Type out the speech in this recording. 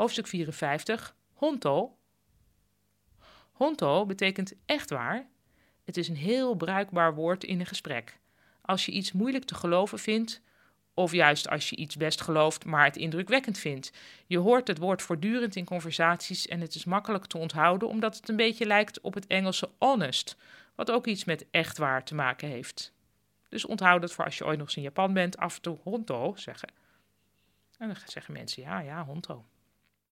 Hoofdstuk 54, Honto. Honto betekent echt waar. Het is een heel bruikbaar woord in een gesprek. Als je iets moeilijk te geloven vindt, of juist als je iets best gelooft, maar het indrukwekkend vindt. Je hoort het woord voortdurend in conversaties en het is makkelijk te onthouden omdat het een beetje lijkt op het Engelse honest, wat ook iets met echt waar te maken heeft. Dus onthoud het voor als je ooit nog eens in Japan bent, af en toe honto zeggen. En dan zeggen mensen, ja, ja, honto.